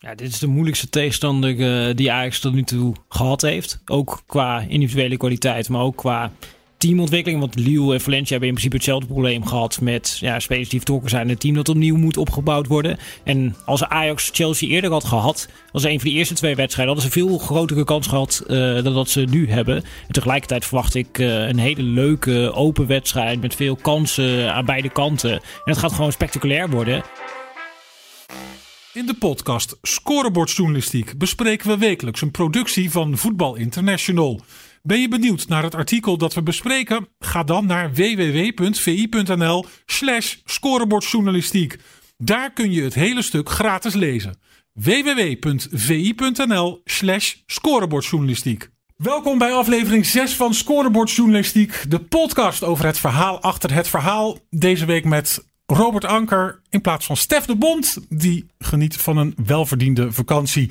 Ja, dit is de moeilijkste tegenstander uh, die Ajax tot nu toe gehad heeft. Ook qua individuele kwaliteit, maar ook qua teamontwikkeling. Want Lille en Valencia hebben in principe hetzelfde probleem gehad met ja, spelers die vertrokken zijn. Een team dat opnieuw moet opgebouwd worden. En als Ajax Chelsea eerder had gehad, als een van de eerste twee wedstrijden, hadden ze veel grotere kans gehad uh, dan dat ze nu hebben. En tegelijkertijd verwacht ik uh, een hele leuke open wedstrijd met veel kansen aan beide kanten. En het gaat gewoon spectaculair worden. In de podcast Scorebordjournalistiek bespreken we wekelijks een productie van Voetbal International. Ben je benieuwd naar het artikel dat we bespreken? Ga dan naar www.vi.nl slash scorebordjournalistiek. Daar kun je het hele stuk gratis lezen. www.vi.nl slash scorebordjournalistiek. Welkom bij aflevering 6 van Scorebordjournalistiek, de podcast over het verhaal achter het verhaal. Deze week met Robert Anker in plaats van Stef de Bond, die geniet van een welverdiende vakantie.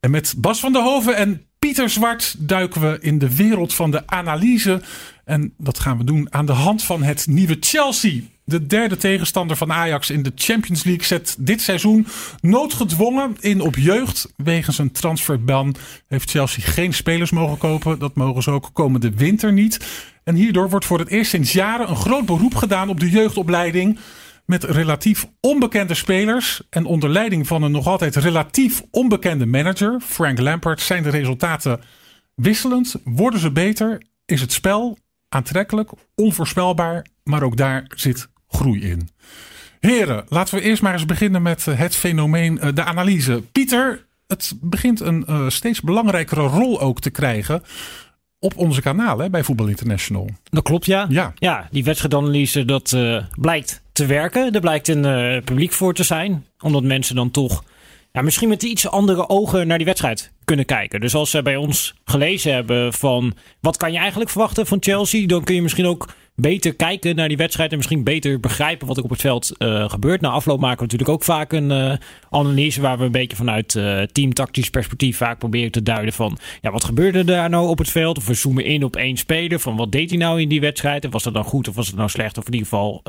En met Bas van der Hoven en Pieter Zwart duiken we in de wereld van de analyse. En dat gaan we doen aan de hand van het nieuwe Chelsea. De derde tegenstander van Ajax in de Champions League zet dit seizoen noodgedwongen in op jeugd. Wegens een transferban heeft Chelsea geen spelers mogen kopen. Dat mogen ze ook komende winter niet. En hierdoor wordt voor het eerst sinds jaren een groot beroep gedaan op de jeugdopleiding met relatief onbekende spelers en onder leiding van een nog altijd relatief onbekende manager, Frank Lampard, zijn de resultaten wisselend. Worden ze beter? Is het spel aantrekkelijk, onvoorspelbaar, maar ook daar zit groei in. Heren, laten we eerst maar eens beginnen met eh, het fenomeen, eh, de analyse. Pieter, het begint een uh, steeds belangrijkere rol ook te krijgen op onze kanalen bij Voetbal International. Dat klopt, ja. Ja, ja die wedstrijdanalyse, dat uh, blijkt te werken. Er blijkt een uh, publiek voor te zijn. Omdat mensen dan toch ja, misschien met iets andere ogen naar die wedstrijd kunnen kijken. Dus als ze bij ons gelezen hebben van wat kan je eigenlijk verwachten van Chelsea, dan kun je misschien ook beter kijken naar die wedstrijd en misschien beter begrijpen wat er op het veld uh, gebeurt. Na afloop maken we natuurlijk ook vaak een uh, analyse waar we een beetje vanuit uh, teamtactisch perspectief vaak proberen te duiden van ja, wat gebeurde daar nou op het veld? Of we zoomen in op één speler van wat deed hij nou in die wedstrijd? En was dat nou goed of was het nou slecht? Of in ieder geval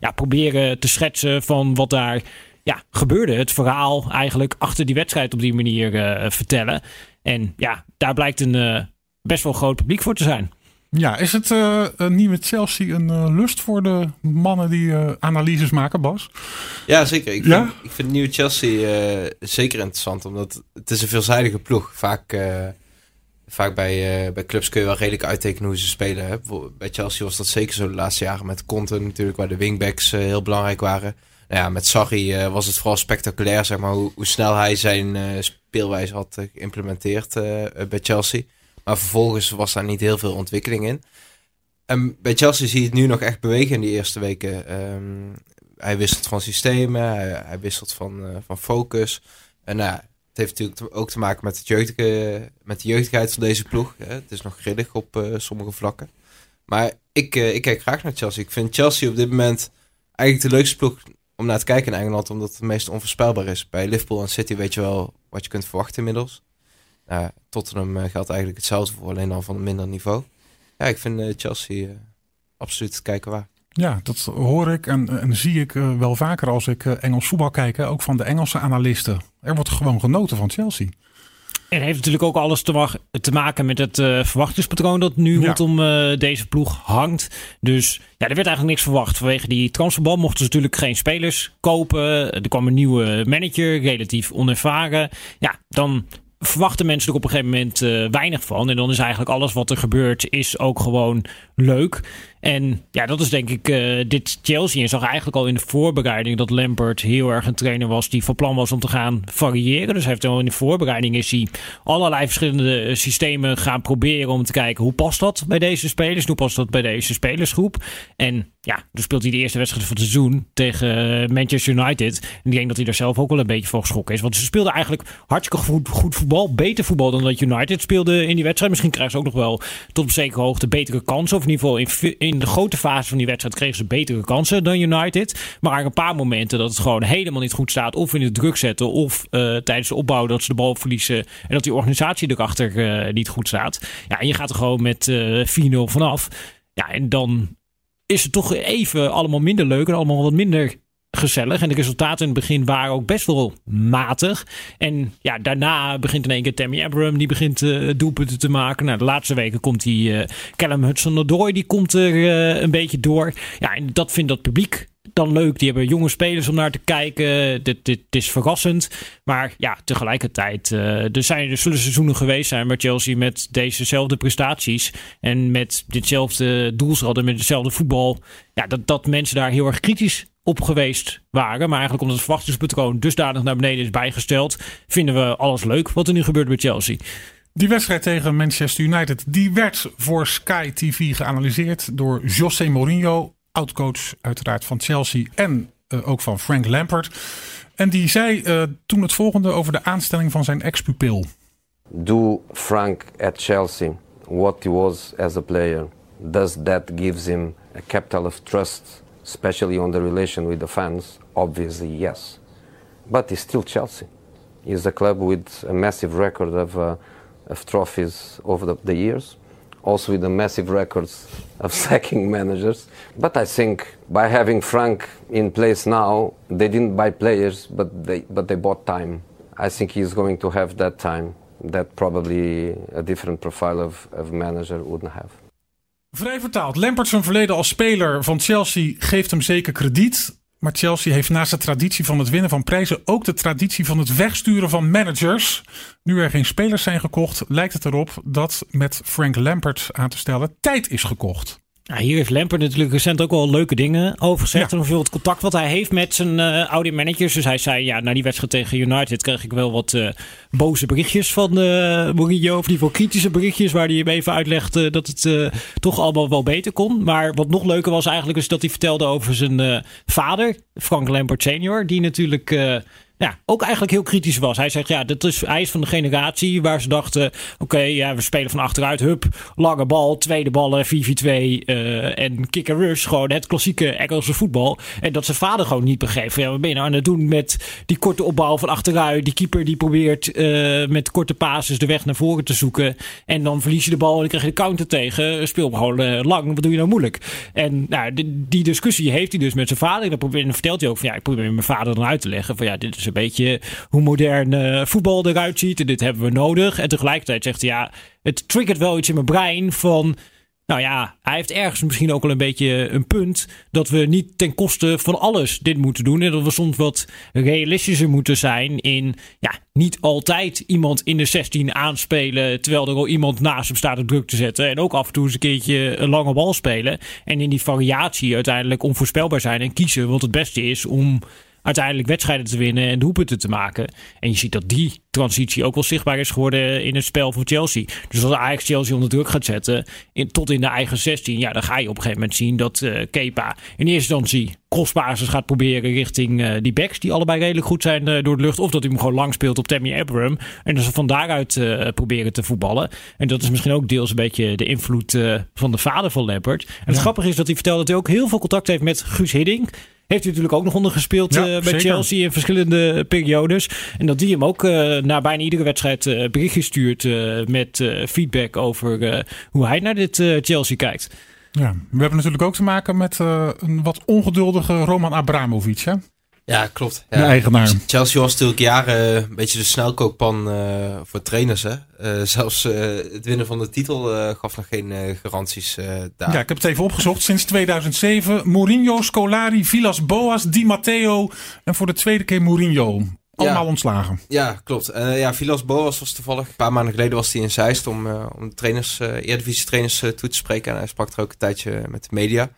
ja, proberen te schetsen van wat daar ja, gebeurde. Het verhaal eigenlijk achter die wedstrijd op die manier vertellen. En ja, daar blijkt een best wel groot publiek voor te zijn. Ja, is het uh, nieuwe Chelsea een uh, lust voor de mannen die uh, analyses maken, Bas? Ja, zeker. Ik, ja? Vind, ik vind nieuwe Chelsea zeker interessant, omdat het is een veelzijdige ploeg. Vaak, vaak bij, bij clubs kun je wel redelijk uittekenen hoe ze spelen. Hè? Bij Chelsea was dat zeker zo de laatste jaren met Conte natuurlijk, waar de wingbacks heel belangrijk waren. Ja, met Sarri was het vooral spectaculair, zeg maar, hoe, hoe snel hij zijn speelwijze had geïmplementeerd bij Chelsea. Maar vervolgens was daar niet heel veel ontwikkeling in. En bij Chelsea zie je het nu nog echt bewegen in die eerste weken. Ehm, hij wisselt van systemen, hij, wisselt van, van focus. En nou, het heeft natuurlijk ook te maken met, het jeugdige, met de jeugdigheid van deze ploeg. Hè. Het is nog grillig op sommige vlakken. Maar ik, ik kijk graag naar Chelsea. Ik vind Chelsea op dit moment eigenlijk de leukste ploeg om naar te kijken in Engeland. Omdat het meest onvoorspelbaar is. Bij Liverpool en City weet je wel wat je kunt verwachten inmiddels. Uh, Tottenham uh, geldt eigenlijk hetzelfde voor, alleen dan van een minder niveau. Ja, ik vind uh, Chelsea uh, absoluut kijken waar. Ja, dat hoor ik en, en zie ik wel vaker als ik Engels voetbal kijk. Ook van de Engelse analisten. Er wordt gewoon genoten van Chelsea. En heeft natuurlijk ook alles te, te maken met het uh, verwachtingspatroon dat nu ja. rondom uh, deze ploeg hangt. Dus ja, er werd eigenlijk niks verwacht. Vanwege die transferbal mochten ze natuurlijk geen spelers kopen. Er kwam een nieuwe manager, relatief onervaren. Ja, dan verwachten mensen er op een gegeven moment uh, weinig van. En dan is eigenlijk alles wat er gebeurt, is ook gewoon leuk. En ja, dat is denk ik uh, dit Chelsea. Je zag eigenlijk al in de voorbereiding dat Lampert heel erg een trainer was die van plan was om te gaan variëren. Dus hij heeft al in de voorbereiding is hij allerlei verschillende eh, systemen gaan proberen om te kijken hoe past dat bij deze spelers, hoe past dat bij deze spelersgroep. En ja, toen speelt hij de eerste wedstrijd van het seizoen tegen eh, Manchester United. En ik denk dat hij daar zelf ook wel een beetje voor geschrokken is. Want ze speelden eigenlijk hartstikke goed, goed voetbal. Beter voetbal dan dat United speelde in die wedstrijd. Misschien krijgen ze ook nog wel tot op zekere hoogte betere kansen. Of in ieder geval in, in de grote fase van die wedstrijd kregen ze betere kansen dan United. Maar een paar momenten dat het gewoon helemaal niet goed staat. Of in de druk zetten. Of uh, tijdens de opbouw dat ze de bal verliezen. En dat die organisatie erachter uh, niet goed staat. Ja, en je gaat er gewoon met uh, 4-0 vanaf. Ja, en dan is het toch even allemaal minder leuk en allemaal wat minder gezellig. En de resultaten in het begin waren ook best wel matig. En ja, daarna begint in één keer Tammy Abraham. Die begint uh, doelpunten te maken. Nou, de laatste weken komt die uh, Callum Hudson-Odoi. Die komt er uh, een beetje door. Ja, en dat vindt dat publiek dan leuk. Die hebben jonge spelers om naar te kijken. Dit, dit, is verrassend. Maar ja, tegelijkertijd. Uh, er, zijn, er zullen seizoenen geweest zijn waar Chelsea met dezezelfde prestaties. En met ditzelfde doelsaldo, met hetzelfde voetbal. Ja, dat, dat mensen daar heel erg kritisch op geweest waren. Maar eigenlijk omdat het verwachtingspatroon dusdanig naar beneden is bijgesteld. Vinden we alles leuk wat er nu gebeurt bij Chelsea. Die wedstrijd tegen Manchester United die werd voor Sky TV geanalyseerd door José Mourinho oud-coach uiteraard van Chelsea en uh, ook van Frank Lampard. En die zei uh, toen het volgende over de aanstelling van zijn ex-pupil. Do Frank at Chelsea what he was as a player? Does that gives him a capital of trust, especially on the relation with the fans? Obviously, yes. But he's still Chelsea. He's a club with a massive record of, uh, of trophies over the, the years. Also with the massive records of sacking managers. But I think by having Frank in place now, they didn't buy players, but they, but they bought time. I think he's going to have that time that probably a different profile of, of manager wouldn't have. Vrij vertaald, Lampard zijn verleden als speler van Chelsea geeft hem zeker krediet. Maar Chelsea heeft naast de traditie van het winnen van prijzen ook de traditie van het wegsturen van managers. Nu er geen spelers zijn gekocht, lijkt het erop dat met Frank Lampert aan te stellen tijd is gekocht. Nou, hier heeft Lampert natuurlijk recent ook wel leuke dingen over gezegd. Ja. En het contact wat hij heeft met zijn uh, oude managers. Dus hij zei, ja, na die wedstrijd tegen United kreeg ik wel wat uh, boze berichtjes van uh, Mourinho. Of in ieder kritische berichtjes waar hij hem even uitlegde dat het toch allemaal wel beter kon. Maar wat nog leuker was eigenlijk is dat hij vertelde over zijn vader, Frank Lampert senior. Die natuurlijk ja, ook eigenlijk heel kritisch was. Hij zegt, ja, dat is, hij is van de generatie waar ze dachten... oké, ja, we spelen van achteruit, hup, lange bal, tweede ballen, 4-4-2 uh, en kick rush. Gewoon het klassieke Engelse voetbal. En dat zijn vader gewoon niet begreep. Ja, wat ben je nou aan het doen met die korte opbouw van achteruit? Die keeper die probeert uh, met korte passes de weg naar voren te zoeken. En dan verlies je de bal en dan krijg je de counter tegen. Speel gewoon uh, lang, wat doe je nou moeilijk? En nou, die, discussie heeft hij dus met zijn vader. En dan, probeert, vertelt hij ook van, ja, ik probeer mijn vader dan uit te leggen van, ja, dit is een beetje hoe modern uh, voetbal eruit ziet. En dit hebben we nodig. En tegelijkertijd zegt hij, ja, het triggert wel iets in mijn brein van... Nou ja, hij heeft ergens misschien ook wel een beetje een punt dat we niet ten koste van alles dit moeten doen. En dat we soms wat realistischer moeten zijn in ja, niet altijd iemand in de 16 aanspelen terwijl er al iemand naast hem staat om druk te zetten. En ook af en toe eens een keertje een lange bal spelen. En in die variatie uiteindelijk onvoorspelbaar zijn en kiezen wat het beste is om uiteindelijk wedstrijden te winnen en doelpunten te maken. En je ziet dat die transitie ook wel zichtbaar is geworden in het spel van Chelsea. Dus als Ajax Chelsea onder druk gaat zetten, in, tot in de eigen 16, ja, dan ga je op een gegeven moment zien dat uh, Kepa in eerste instantie crossbasis gaat proberen richting uh, die backs, die allebei redelijk goed zijn uh, door de lucht. Of dat hij hem gewoon lang speelt op Tammy Abraham. En dat ze van daaruit proberen te voetballen. En dat is misschien ook deels een beetje de invloed van de vader van Lampert. En het grappige is dat hij vertelde dat hij ook heel veel contact heeft met Guus Hiddink. Heeft hij natuurlijk ook nog onder gespeeld ja, uh, bij Chelsea in verschillende periodes. En dat die hem ook uh, na bijna iedere wedstrijd uh, berichtjes stuurt met feedback over hoe hij naar dit Chelsea kijkt. Ja, we hebben natuurlijk ook te maken met een wat ongeduldige Roman Abramovic. Hè? Ja, klopt. Ja. De eigenaar. Chelsea was natuurlijk jaren een beetje de snelkookpan uh, voor trainers. Hè? Uh, zelfs uh, het winnen van de titel gaf nog geen garanties daar. Ja, ik heb het even opgezocht. Sinds 2007 Mourinho, Scolari, Villas Boas, Di Matteo en voor de tweede keer Mourinho. Allemaal ja. ontslagen. Ja, klopt. ja, Villas Boas was toevallig. Een paar maanden geleden was hij in Zeist om, om trainers, Eredivisie trainers toe te spreken. En hij sprak er ook een tijdje met de media.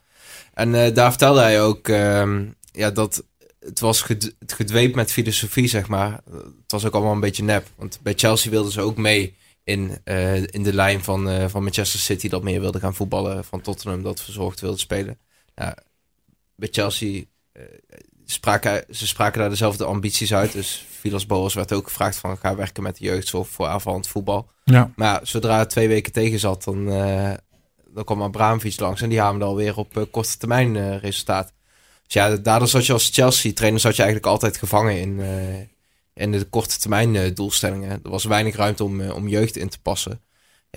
En daar vertelde hij ook ehm, ja, dat het was ged het gedweept met filosofie, zeg maar. Het was ook allemaal een beetje nep. Want bij Chelsea wilden ze ook mee in, uh, in de lijn van, uh, van Manchester City dat meer wilde gaan voetballen. Van Tottenham dat verzorgd wilde spelen. Ja, bij Chelsea uh, spraken, ze spraken daar dezelfde ambities uit. Dus Vilas Boas werd ook gevraagd van ga werken met de jeugdzorg voor aanvallend voetbal. Ja. Maar ja, zodra het twee weken tegen zat, dan, dan kwam Abramovic langs. En die hamerde alweer op korte termijn resultaat. Dus ja, daardoor zat je als Chelsea-trainer zat je eigenlijk altijd gevangen in, uh, in de korte termijn uh, doelstellingen. Er was weinig ruimte om, uh, om jeugd in te passen.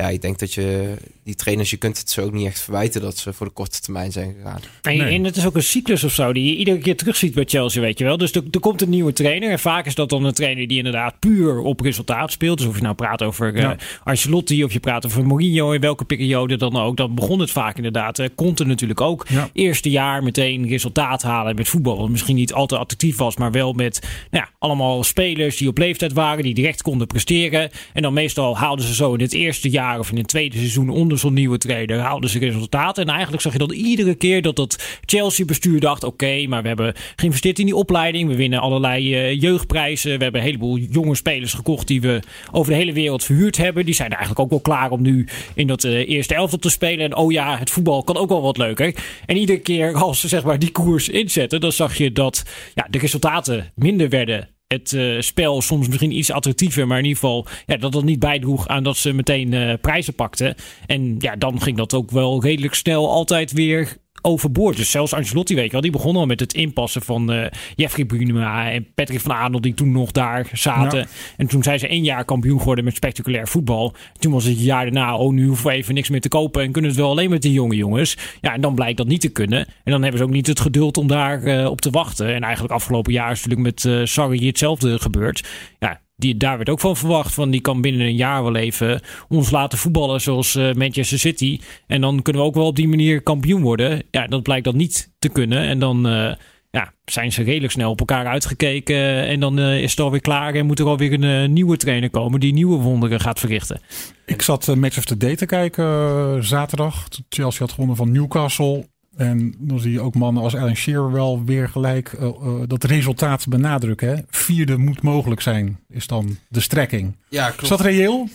Ja, ik denk dat je die trainers, je kunt het ze ook niet echt verwijten dat ze voor de korte termijn zijn gegaan. En, nee. en het is ook een cyclus of zo die je iedere keer terugziet bij Chelsea, weet je wel. Dus er, er, komt een nieuwe trainer. En vaak is dat dan een trainer die inderdaad puur op resultaat speelt. Dus of je nou praat over ja. uh, Ancelotti of je praat over Mourinho in welke periode dan ook. Dan begon het vaak inderdaad. Uh, Conte natuurlijk ook. Ja. Eerste jaar meteen resultaat halen met voetbal. Wat misschien niet altijd attractief was, maar wel met nou ja, allemaal spelers die op leeftijd waren, die direct konden presteren. En dan meestal haalden ze zo in het eerste jaar of in het tweede seizoen onder zo'n nieuwe trainer haalden ze resultaten. En eigenlijk zag je dan iedere keer dat dat Chelsea-bestuur dacht: oké, maar we hebben geïnvesteerd in die opleiding. We winnen allerlei uh, jeugdprijzen. We hebben een heleboel jonge spelers gekocht die we over de hele wereld verhuurd hebben. Die zijn eigenlijk ook wel klaar om nu in dat uh, eerste elftal te spelen. En oh ja, het voetbal kan ook wel wat leuker. En iedere keer als ze zeg maar die koers inzetten, dan zag je dat ja, de resultaten minder werden het uh, spel soms misschien iets attractiever, maar in ieder geval ja, dat dat niet bijdroeg aan dat ze meteen uh, prijzen pakten. En ja, dan ging dat ook wel redelijk snel altijd weer overboord. Dus zelfs Ancelotti, weet je wel, die begon al met het inpassen van uh, Jeffrey Brunema en Patrick van Aanel, die toen nog daar zaten. Ja. En toen zijn ze één jaar kampioen geworden met spectaculair voetbal. Toen was het jaar daarna, oh, nu hoeven we even niks meer te kopen en kunnen het wel alleen met die jonge jongens. Ja, en dan blijkt dat niet te kunnen. En dan hebben ze ook niet het geduld om daar uh, op te wachten. En eigenlijk afgelopen jaar is natuurlijk met uh, Sarri hetzelfde gebeurd. Ja, die, daar werd ook van verwacht. Van die kan binnen een jaar wel even ons laten voetballen zoals uh, Manchester City. En dan kunnen we ook wel op die manier kampioen worden. Ja, dat blijkt dat niet te kunnen. En dan uh, ja, zijn ze redelijk snel op elkaar uitgekeken. En dan uh, is het alweer klaar en moet er alweer een nieuwe trainer komen die nieuwe wonderen gaat verrichten. Ik zat Match of the Day te kijken zaterdag. Chelsea had gewonnen van Newcastle. En dan zie je ook mannen als Alan Shearer wel weer gelijk uh, uh, dat resultaat benadrukken. Hè? Vierde moet mogelijk zijn, is dan de strekking. Ja, klopt. Is dat reëel?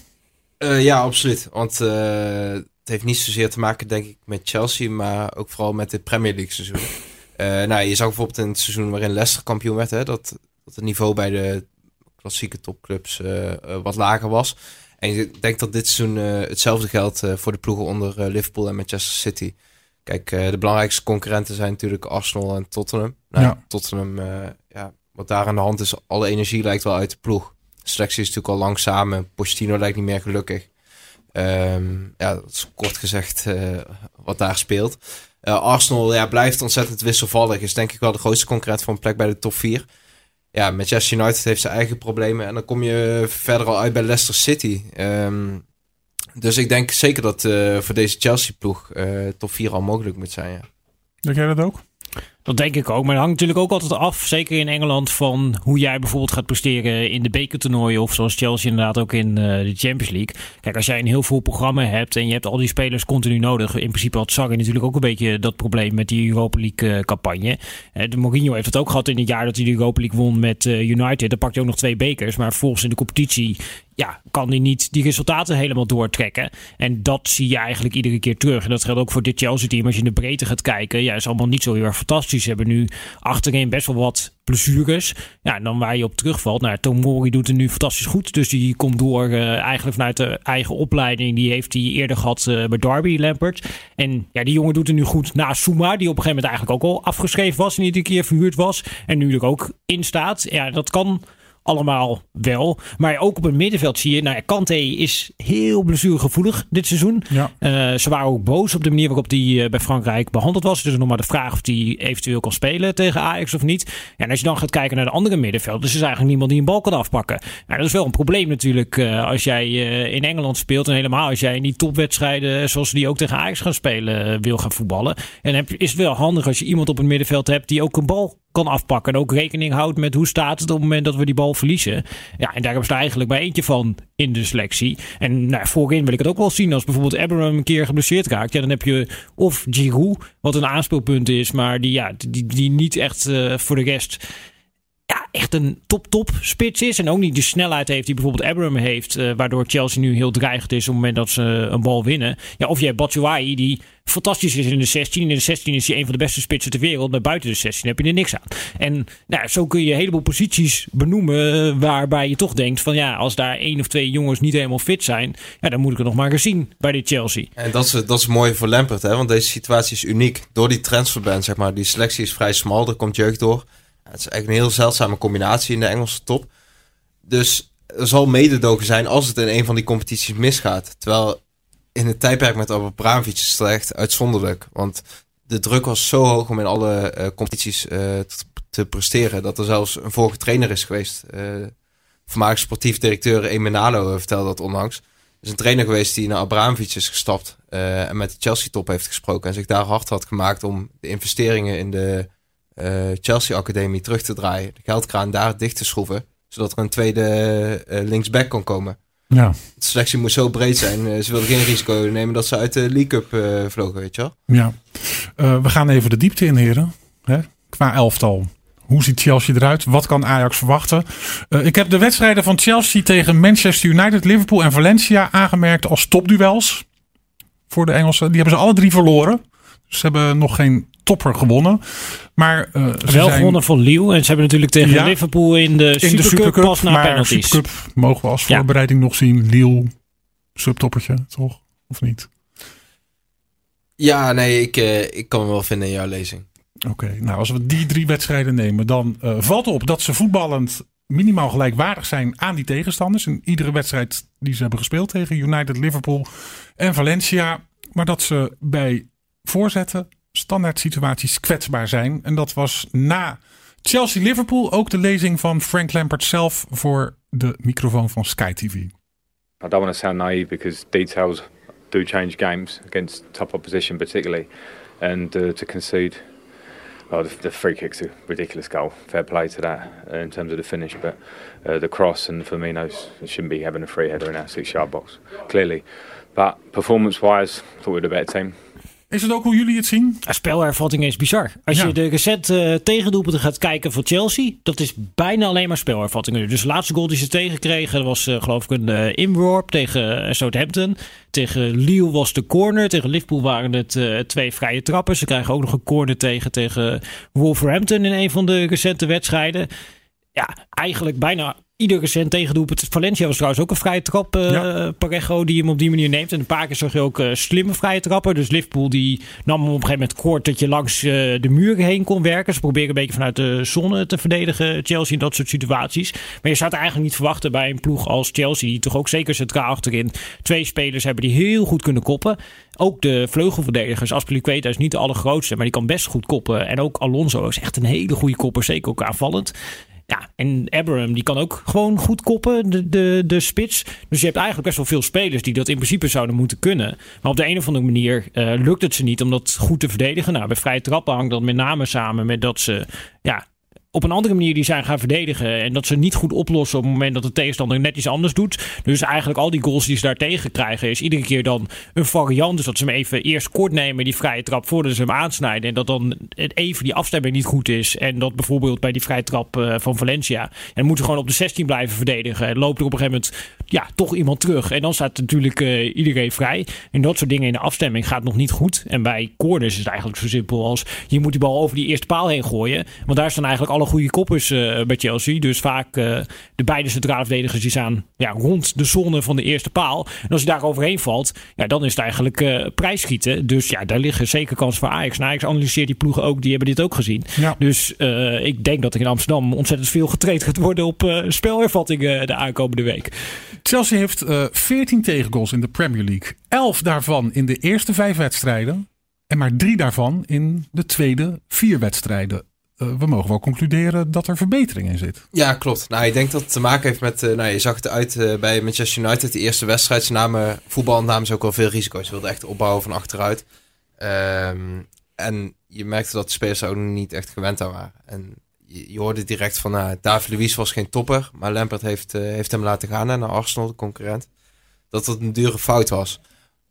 Uh, ja, absoluut. Want het heeft niet zozeer te maken, denk ik, met Chelsea, maar ook vooral met het Premier League seizoen. nou, je zag bijvoorbeeld in het seizoen waarin Leicester kampioen werd, hè, dat, dat het niveau bij de klassieke topclubs wat lager was. En ik denk dat dit seizoen hetzelfde geldt voor de ploegen onder Liverpool en Manchester City. Kijk, uh, de belangrijkste concurrenten zijn natuurlijk Arsenal en Tottenham. Nou, ja. Tottenham, uh, ja, wat daar aan de hand is, alle energie lijkt wel uit de ploeg. De selectie is natuurlijk al lang samen. Pochettino lijkt niet meer gelukkig. Um, ja, dat is kort gezegd uh, wat daar speelt. Arsenal ja, blijft ontzettend wisselvallig. Is denk ik wel de grootste concurrent voor een plek bij de top 4. Ja, Manchester United heeft zijn eigen problemen. En dan kom je verder al uit bij Leicester City. Um, dus ik denk zeker dat uh, voor deze Chelsea-ploeg uh, top 4 al mogelijk moet zijn. Ja. Denk jij dat ook? Dat denk ik ook. Maar het hangt natuurlijk ook altijd af, zeker in Engeland, van hoe jij bijvoorbeeld gaat presteren in de bekertoernooien. Of zoals Chelsea inderdaad ook in uh, de Champions League. Kijk, als jij een heel vol programma hebt en je hebt al die spelers continu nodig. In principe had Sarri natuurlijk ook een beetje dat probleem met die Europa League uh, campagne. De Mourinho heeft het ook gehad in het jaar dat hij de Europa League won met United. Dan pakte hij ook nog twee bekers. Maar volgens in de competitie ja, kan hij niet die resultaten helemaal doortrekken. En dat zie je eigenlijk iedere keer terug. En dat geldt ook voor dit Chelsea-team. Als je in de breedte gaat kijken, ja, is allemaal niet zo heel erg fantastisch. Ze hebben nu achterin best wel wat blessures. Ja, en dan waar je op terugvalt. Nou, Tomori doet het nu fantastisch goed. Dus die komt door uh, eigenlijk vanuit de eigen opleiding. Die heeft hij eerder gehad uh, bij Derby Lampert. En ja, die jongen doet het nu goed na Suma. Die op een gegeven moment eigenlijk ook al afgeschreven was. En iedere keer verhuurd was. En nu er ook in staat. Ja, dat kan allemaal wel. Maar ook op het middenveld zie je, nou Kante is heel blessuregevoelig dit seizoen. Ja. Uh, ze waren ook boos op de manier waarop hij uh, bij Frankrijk behandeld was. Dus nog maar de vraag of hij eventueel kan spelen tegen Ajax of niet. Ja, en als je dan gaat kijken naar de andere middenveld, dus is eigenlijk niemand die een bal kan afpakken. Nou, dat is wel een probleem natuurlijk uh, als jij in Engeland speelt en helemaal als jij in die topwedstrijden zoals die ook tegen Ajax gaan spelen wil gaan voetballen. En heb, is het wel handig als je iemand op het middenveld hebt die ook een bal kan afpakken. En ook rekening houdt met hoe staat het op het moment dat we die bal verliezen. Ja, en daar hebben ze eigenlijk maar eentje van in de selectie. En nou, voorin wil ik het ook wel zien. Als bijvoorbeeld Abraham een keer geblesseerd raakt. Ja, dan heb je of Giroud, wat een aanspeelpunt is. Maar die, ja, die, die niet echt uh, voor de rest ja, echt een top-top spits is. En ook niet de snelheid heeft die bijvoorbeeld Abraham heeft. Uh, waardoor Chelsea nu heel dreigend is op het moment dat ze een bal winnen. Ja, of je hebt Batshuayi die fantastisch is in de 16. In de 16 is hij een van de beste spitsen ter wereld. Maar buiten de 16 heb je er niks aan. En nou, zo kun je een heleboel posities benoemen eh, waarbij je toch denkt van ja, als daar één of twee jongens niet helemaal fit zijn, ja, dan moet ik het nog maar eens zien bij dit Chelsea. En dat is, dat is mooi voor Lampert, hè? want deze situatie is uniek. Door die transferband, zeg maar, die selectie is vrij smal, er komt jeugd door. Het is eigenlijk een heel zeldzame combinatie in de Engelse top. Dus er zal mededogen zijn als het in een van die competities misgaat. Terwijl in het tijdperk met Abramovic is het echt uitzonderlijk. Want de druk was zo hoog om in alle uh, competities uh, te, te, presteren. Dat er zelfs een vorige trainer is geweest. Uh, sportief directeur Emenalo vertelde dat onlangs. Er is een trainer geweest die naar Abramovic is gestapt. en met de Chelsea-top heeft gesproken. En zich daar hard had gemaakt om de investeringen in de Chelsea-academie terug te draaien. De geldkraan daar dicht te schroeven. Zodat er een tweede linksback kon komen. Ja. De selectie moest zo breed zijn. Eh, ze wilden geen risico nemen dat ze uit de League Cup uh, vlogen, weet je wel. Ja. Uh, we gaan even de diepte in, heren. Hè? Qua elftal. Hoe ziet Chelsea eruit? Wat kan Ajax verwachten? Uh, ik heb de wedstrijden van Chelsea tegen Manchester United, Liverpool en Valencia aangemerkt als topduels. Voor de Engelsen. Die hebben ze alle drie verloren. Ze hebben nog geen topper gewonnen. Maar, uh, Wel zijn... gewonnen van Lille. En ze hebben natuurlijk tegen ja, Liverpool in de, in Supercup, de Supercup pas naar penalties. Supercup mogen we als voorbereiding ja. nog zien. Lille, subtoppertje, toch? Of niet? Ja, nee, ik, uh, ik kan me wel vinden in jouw lezing. Oké, okay, nou als we die drie wedstrijden nemen, dan uh, valt op dat ze voetballend minimaal gelijkwaardig zijn aan die tegenstanders. In iedere wedstrijd die ze hebben gespeeld tegen United, Liverpool en Valencia. Maar dat ze bij voorzetten, standaard situaties kwetsbaar zijn. En dat was na Chelsea-Liverpool ook de lezing van Frank Lampard zelf voor de microfoon van Sky TV. I don't want to sound naive because details do change games against top opposition particularly. And uh, to concede, well, the, free kick's a ridiculous goal. Fair play to that uh, in terms of the finish. But uh, the cross and Firmino's shouldn't be having a free header in our six-yard box, clearly. But performance-wise, thought we were a better team. Is het ook hoe jullie het zien? Spelervatting is bizar. Als ja. je de recente uh, tegendoelpunten gaat kijken voor Chelsea, dat is bijna alleen maar spelervattingen. Dus de laatste goal die ze tegenkregen was uh, geloof ik een uh, inworp tegen Southampton. Tegen Lille was de corner. Tegen Liverpool waren het twee vrije trappen. Ze krijgen ook nog een corner tegen, tegen Wolverhampton in een van de recente wedstrijden. Ja, eigenlijk bijna ieder recent tegendoelpunt. Valencia was trouwens ook een vrije trap. Uh, ja. Parejo die hem op die manier neemt. En een paar keer zag je ook uh, slimme vrije trappen. Dus Liverpool die nam hem op een gegeven moment kort dat je langs uh, de muren heen kon werken. Ze proberen een beetje vanuit de zon te verdedigen. Chelsea in dat soort situaties. Maar je zou het eigenlijk niet verwachten bij een ploeg als Chelsea. Die toch ook zeker centraal achterin twee spelers hebben die heel goed kunnen koppen. Ook de vleugelverdedigers. Aspilicueta is niet de allergrootste, maar die kan best goed koppen. En ook Alonso is echt een hele goede kopper. Zeker ook aanvallend. Ja, en Abraham die kan ook gewoon goed koppen, de, de, de spits. Dus je hebt eigenlijk best wel veel spelers die dat in principe zouden moeten kunnen. Maar op de een of andere manier uh, lukt het ze niet om dat goed te verdedigen. Nou, bij vrije trappen hangt dat met name samen met dat ze ja, op een andere manier die zijn gaan verdedigen. En dat ze niet goed oplossen op het moment dat de tegenstander net iets anders doet. Dus eigenlijk al die goals die ze daar tegen krijgen, is iedere keer dan een variant. Dus dat ze hem even eerst kort nemen, die vrije trap, voordat ze hem aansnijden. En dat dan even die afstemming niet goed is. En dat bijvoorbeeld bij die vrije trap uh, van Valencia. En moeten ze gewoon op de 16 blijven verdedigen. En loopt er op een gegeven moment ja, toch iemand terug. En dan staat natuurlijk uh, iedereen vrij. En dat soort dingen in de afstemming gaat nog niet goed. En bij corners is het eigenlijk zo simpel als je moet die bal over die eerste paal heen gooien. Want daar staan eigenlijk alle goede koppers uh, bij Chelsea. Dus vaak uh, de beide centrale verdedigers die staan ja, rond de zone van de eerste paal. En als je daar overheen valt, ja, dan is het eigenlijk uh, prijsschieten. Dus ja, daar liggen zeker kansen voor Ajax. En Ajax analyseert die ploegen ook, die hebben dit ook gezien. Ja. Dus ik denk dat er in Amsterdam ontzettend veel getraind gaat worden op spelervattingen de aankomende week. Chelsea heeft 14 tegengoals in de Premier League. 11 daarvan in de eerste vijf wedstrijden. En maar drie daarvan in de tweede vier wedstrijden. Uh, we mogen wel concluderen dat er verbetering in zit. Ja, klopt. Nou, ik denk dat het te maken heeft met. Uh, nou, je zag het uit uh, bij Manchester United, de eerste wedstrijd. Ze namen, voetbal namen ze ook wel veel risico's. Ze wilden echt opbouwen van achteruit. Um, en je merkte dat de spelers ook niet echt gewend aan waren. En je, hoorde direct van, nou, David Luiz was geen topper. Maar Lampert heeft, heeft hem laten gaan naar Arsenal, de concurrent. Dat het een dure fout was.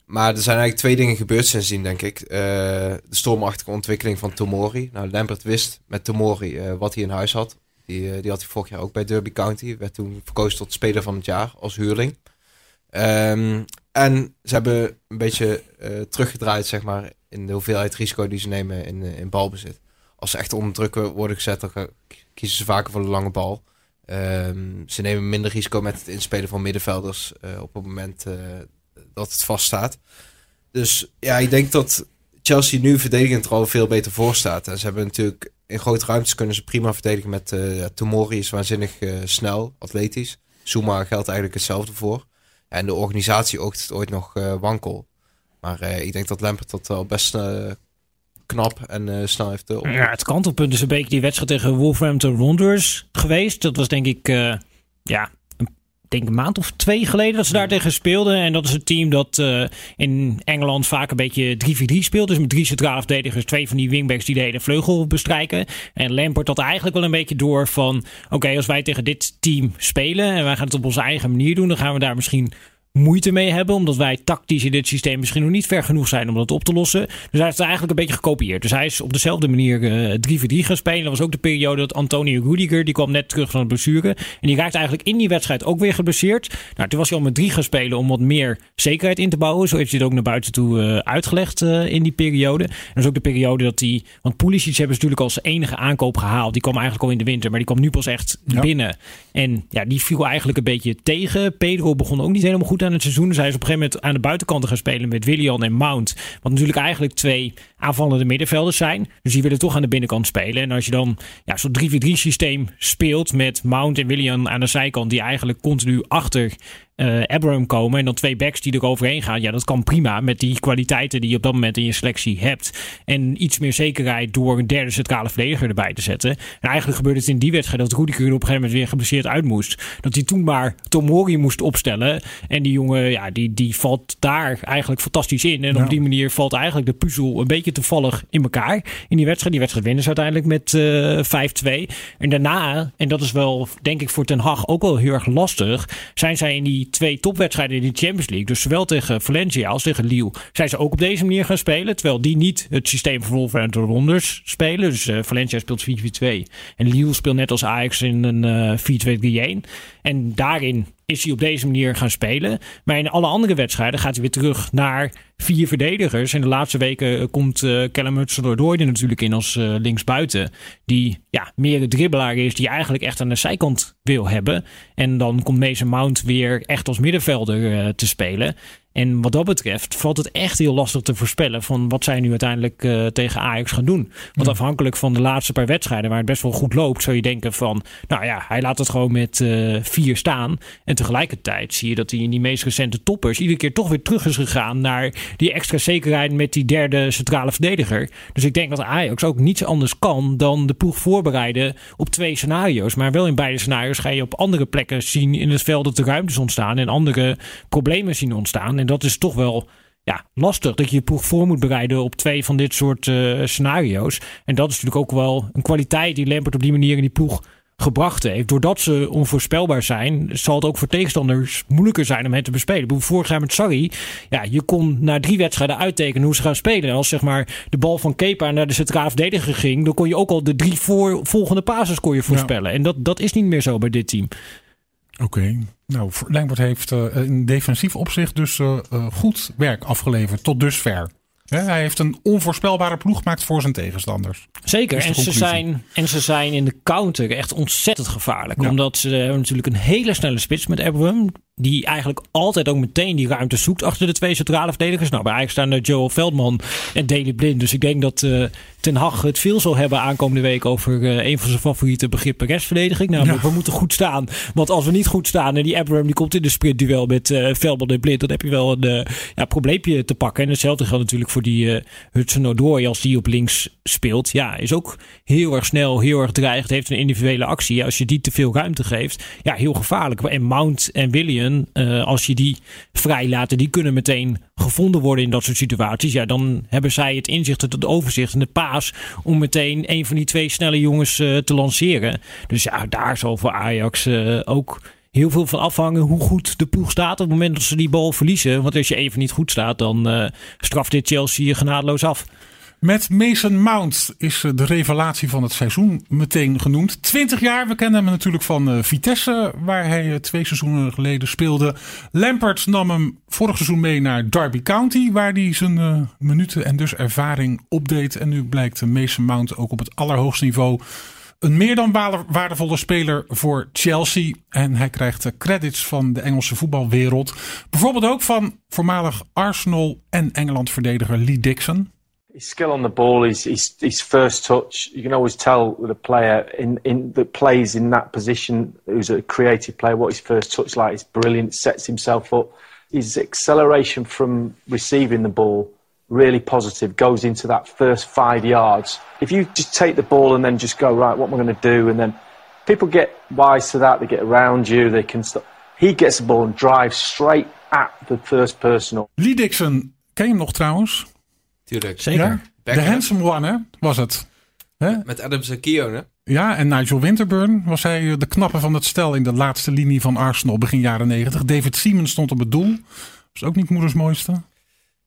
Maar er zijn eigenlijk twee dingen gebeurd sindsdien, denk ik. Uh, de stormachtige ontwikkeling van Tomori. Nou, Lambert wist met Tomori uh, wat hij in huis had. Die, uh, die had hij vorig jaar ook bij Derby County. Werd toen verkozen tot speler van het jaar als huurling. Um, en ze hebben een beetje teruggedraaid, zeg maar, in de hoeveelheid risico die ze nemen in, in balbezit. Als ze echt onder druk worden gezet, dan kiezen ze vaker voor de lange bal. Um, ze nemen minder risico met het inspelen van middenvelders op het moment dat het vaststaat. Dus ja, ik denk dat Chelsea nu verdedigend er al veel beter voor staat. En ze hebben natuurlijk in grote ruimtes kunnen ze prima verdedigen met uh, Tomori is waanzinnig uh, snel, atletisch. Zuma geldt eigenlijk hetzelfde voor. En de organisatie het ooit nog uh, wankel. Maar ik denk dat Lampert dat al best knap en snel heeft. Uh, ja, het kantelpunt is een beetje die wedstrijd tegen Wolverhampton Wanderers geweest. Dat was denk ik, ja, denk een maand of twee geleden dat ze daar tegen speelden. En dat is een team dat uh, in Engeland vaak een beetje 3-4-3 speelt. Dus met drie centrale verdedigers, twee van die wingbacks die de hele vleugel bestrijken. En Lampert had eigenlijk wel een beetje door van... oké, als wij tegen dit team spelen en wij gaan het op onze eigen manier doen... dan gaan we daar misschien moeite mee hebben. Omdat wij tactisch in dit systeem misschien nog niet ver genoeg zijn om dat op te lossen. Dus hij heeft het eigenlijk een beetje gekopieerd. Dus hij is op dezelfde manier uh, eh, 3 3 gaan spelen. Dat was ook de periode dat Antonio Rudiger, die kwam net terug van het blessure. En die raakte eigenlijk in die wedstrijd ook weer geblesseerd. Nou, toen was hij al met drie gaan spelen om wat meer zekerheid in te bouwen. Zo heeft hij het ook naar buiten toe uh, uitgelegd uh, in die periode. En dat is ook de periode dat hij... Want Pulisic hebben ze natuurlijk als enige aankoop gehaald. Die kwam eigenlijk al in de winter, maar die kwam nu pas echt binnen. En ja, die viel eigenlijk een beetje tegen. Pedro begon ook niet helemaal goed aan het seizoen. Hij is op een gegeven moment aan de buitenkant gaan spelen met Willian en Mount. Wat natuurlijk eigenlijk twee aanvallende middenvelders zijn. Dus die willen toch aan de binnenkant spelen. En als je dan ja, zo'n 3-4-3 systeem speelt met Mount en Willian aan de zijkant, die eigenlijk continu achter uh, Abraham komen en dan twee backs die er overheen gaan. Ja, dat kan prima met die kwaliteiten die je op dat moment in je selectie hebt. En iets meer zekerheid door een derde centrale verdediger erbij te zetten. En eigenlijk gebeurde het in die wedstrijd dat Rudiger op een gegeven moment weer geblesseerd uit moest. Dat hij toen maar Tomori moest opstellen. En die jongen, ja, die, die valt daar eigenlijk fantastisch in. En op die manier valt eigenlijk de puzzel een beetje toevallig in elkaar. In die wedstrijd. Die wedstrijd winnen ze uiteindelijk met uh, 5-2. En daarna, en dat is wel denk ik voor Ten Hag ook wel heel erg lastig, zijn zij in die twee topwedstrijden in de Champions League, dus zowel tegen Valencia als tegen Lille, zijn ze ook op deze manier gaan spelen. Terwijl die niet het systeem van Wolverhampton Wanderers spelen. Dus uh, Valencia speelt 4-4-2 en Lille speelt net als Ajax in een uh, 4-2-3-1. En daarin is hij op deze manier gaan spelen. Maar in alle andere wedstrijden gaat hij weer terug naar vier verdedigers. In de laatste weken eh, komt uh, Callum hudson er natuurlijk in als uh, linksbuiten. Die ja, meer een dribbelaar is, die eigenlijk echt aan de zijkant wil hebben. En dan komt Mason Mount weer echt als middenvelder te spelen. En wat dat betreft valt het echt heel lastig te voorspellen van wat zij nu uiteindelijk uh, tegen Ajax gaan doen. Want afhankelijk van de laatste paar wedstrijden waar het best wel goed loopt, zou je denken van, nou ja, hij laat het gewoon met uh, vier staan. En tegelijkertijd zie je dat hij in die meest recente toppers iedere keer toch weer terug is gegaan naar die extra zekerheid met die derde centrale verdediger. Dus ik denk dat Ajax ook niets anders kan dan de ploeg voorbereiden op twee scenario's. Maar wel in beide scenario's ga je op andere plekken zien in het veld dat de ruimtes ontstaan en andere problemen zien ontstaan. En dat is toch wel ja, lastig dat je je ploeg voor moet bereiden op twee van dit soort uh, scenario's. En dat is natuurlijk ook wel een kwaliteit die Lampert op die manier in die ploeg gebracht heeft. Doordat ze onvoorspelbaar zijn, zal het ook voor tegenstanders moeilijker zijn om hen te bespelen. Vorig jaar met Sarri, ja, je kon na drie wedstrijden uittekenen hoe ze gaan spelen. En als zeg maar de bal van Kepa naar de centraal verdediger ging, dan kon je ook al de drie voor, volgende pases kon je voorspellen. En dat, dat is niet meer zo bij dit team. Oké. Nou, Lampert heeft uh, in defensief opzicht dus uh, uh, goed werk afgeleverd tot dusver. hij heeft een onvoorspelbare ploeg gemaakt voor zijn tegenstanders. Zeker, en ze, zijn, en ze zijn in de counter echt ontzettend gevaarlijk. Omdat ze hebben natuurlijk een hele snelle spits met Abraham die eigenlijk altijd ook meteen die ruimte zoekt achter de twee centrale verdedigers. Nou, bij eigenlijk staan er Joel Veldman en Daley Blind. Dus ik denk dat uh, Ten Hag het veel zal hebben aankomende week over uh, een van zijn favoriete begrippen restverdediging. Nou, ja. we moeten goed staan. Want als we niet goed staan en die Abraham die komt in de sprintduel met uh, Veldman en Blind, dan heb je wel een ja, probleempje te pakken. En hetzelfde geldt natuurlijk voor die Hudson Odoi als die op links speelt. Ja, is ook heel erg snel, heel erg dreigend, heeft een individuele actie. Als je die te veel ruimte geeft, ja, heel gevaarlijk. En Mount en William uh, als je die vrijlaten, die kunnen meteen gevonden worden in dat soort situaties. Ja, dan hebben zij het inzicht, het overzicht en de paas om meteen een van die twee snelle jongens uh, te lanceren. Dus ja, daar zal voor Ajax uh, ook heel veel van afhangen hoe goed de ploeg staat op het moment dat ze die bal verliezen. Want als je even niet goed staat, dan straft dit Chelsea genadeloos af. Met Mason Mount is de revelatie van het seizoen meteen genoemd. 20 jaar, we kennen hem natuurlijk van uh, Vitesse, waar hij uh, twee seizoenen geleden speelde. Lampert nam hem vorig seizoen mee naar Derby County, waar hij zijn minuten en dus ervaring opdeed. En nu blijkt Mason Mount ook op het allerhoogste niveau een meer dan waardevolle speler voor Chelsea. En hij krijgt credits van de Engelse voetbalwereld. Bijvoorbeeld ook van voormalig Arsenal en Engeland verdediger Lee Dixon. His skill on the ball, his, his, his first touch. You can always tell with a player in, in that plays in that position, who's a creative player, what his first touch like. is brilliant. Sets himself up. his acceleration from receiving the ball really positive goes into that first five yards. If you just take the ball and then just go right, what am I going to do? And then people get wise to that. They get around you. They can stop. He gets the ball and drives straight at the first person. Lee Dixon, ken je hem nog trouwens? Tuurlijk. Zeker. Ja? De handsome one, hè? Was het? Hè? Met Adam Zakio, hè? Ja, en Nigel Winterburn was hij de knappe van het stel in de laatste linie van Arsenal begin jaren negentig. David Siemens stond op het doel. Was ook niet moeders mooiste.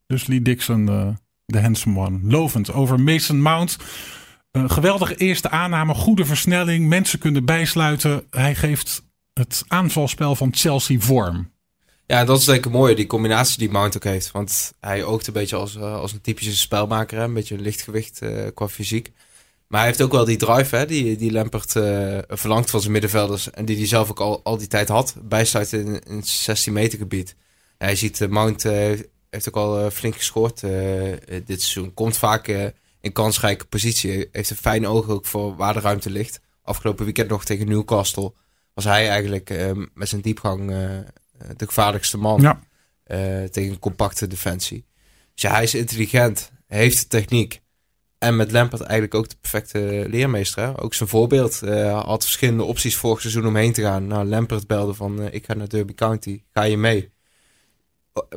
Dus Lee Dixon, de, de handsome one. Lovend over Mason Mount. Een geweldige eerste aanname, goede versnelling. Mensen kunnen bijsluiten. Hij geeft het aanvalspel van Chelsea vorm. Ja, dat is denk ik mooi, die combinatie die Mount ook heeft. Want hij oogt een beetje als, uh, als een typische spelmaker, hè? een beetje lichtgewicht uh, qua fysiek. Maar hij heeft ook wel die drive, hè, die, die Lampert uh, verlangt van zijn middenvelders. En die hij zelf ook al, al die tijd had. Bijsluiten in, in het 16 meter gebied. Hij ziet, Mount heeft ook al flink gescoord dit seizoen. Komt vaak in kansrijke positie. Heeft een fijn oog ook voor waar de ruimte ligt. Afgelopen weekend nog tegen Newcastle was hij eigenlijk met zijn diepgang de gevaarlijkste man. Ja. Uh, tegen een compacte defensie. Dus ja, hij is intelligent, heeft de techniek. En met Lampard eigenlijk ook de perfecte leermeester. Hè? Ook zijn voorbeeld. Uh, had verschillende opties vorig seizoen om heen te gaan. Nou, Lampard belde van uh, ik ga naar Derby County. Ga je mee?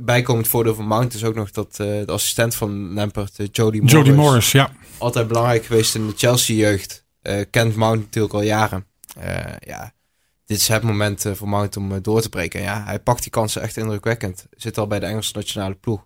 Bijkomend voordeel van Mount is ook nog dat de assistent van Lampard, Jody Morris. Jody Morris, ja. Altijd belangrijk geweest in de Chelsea jeugd. kent Mount natuurlijk al jaren. ja, dit is het moment voor Mount om door te breken. En ja, hij pakt die kansen echt indrukwekkend. Zit al bij de Engelse nationale ploeg.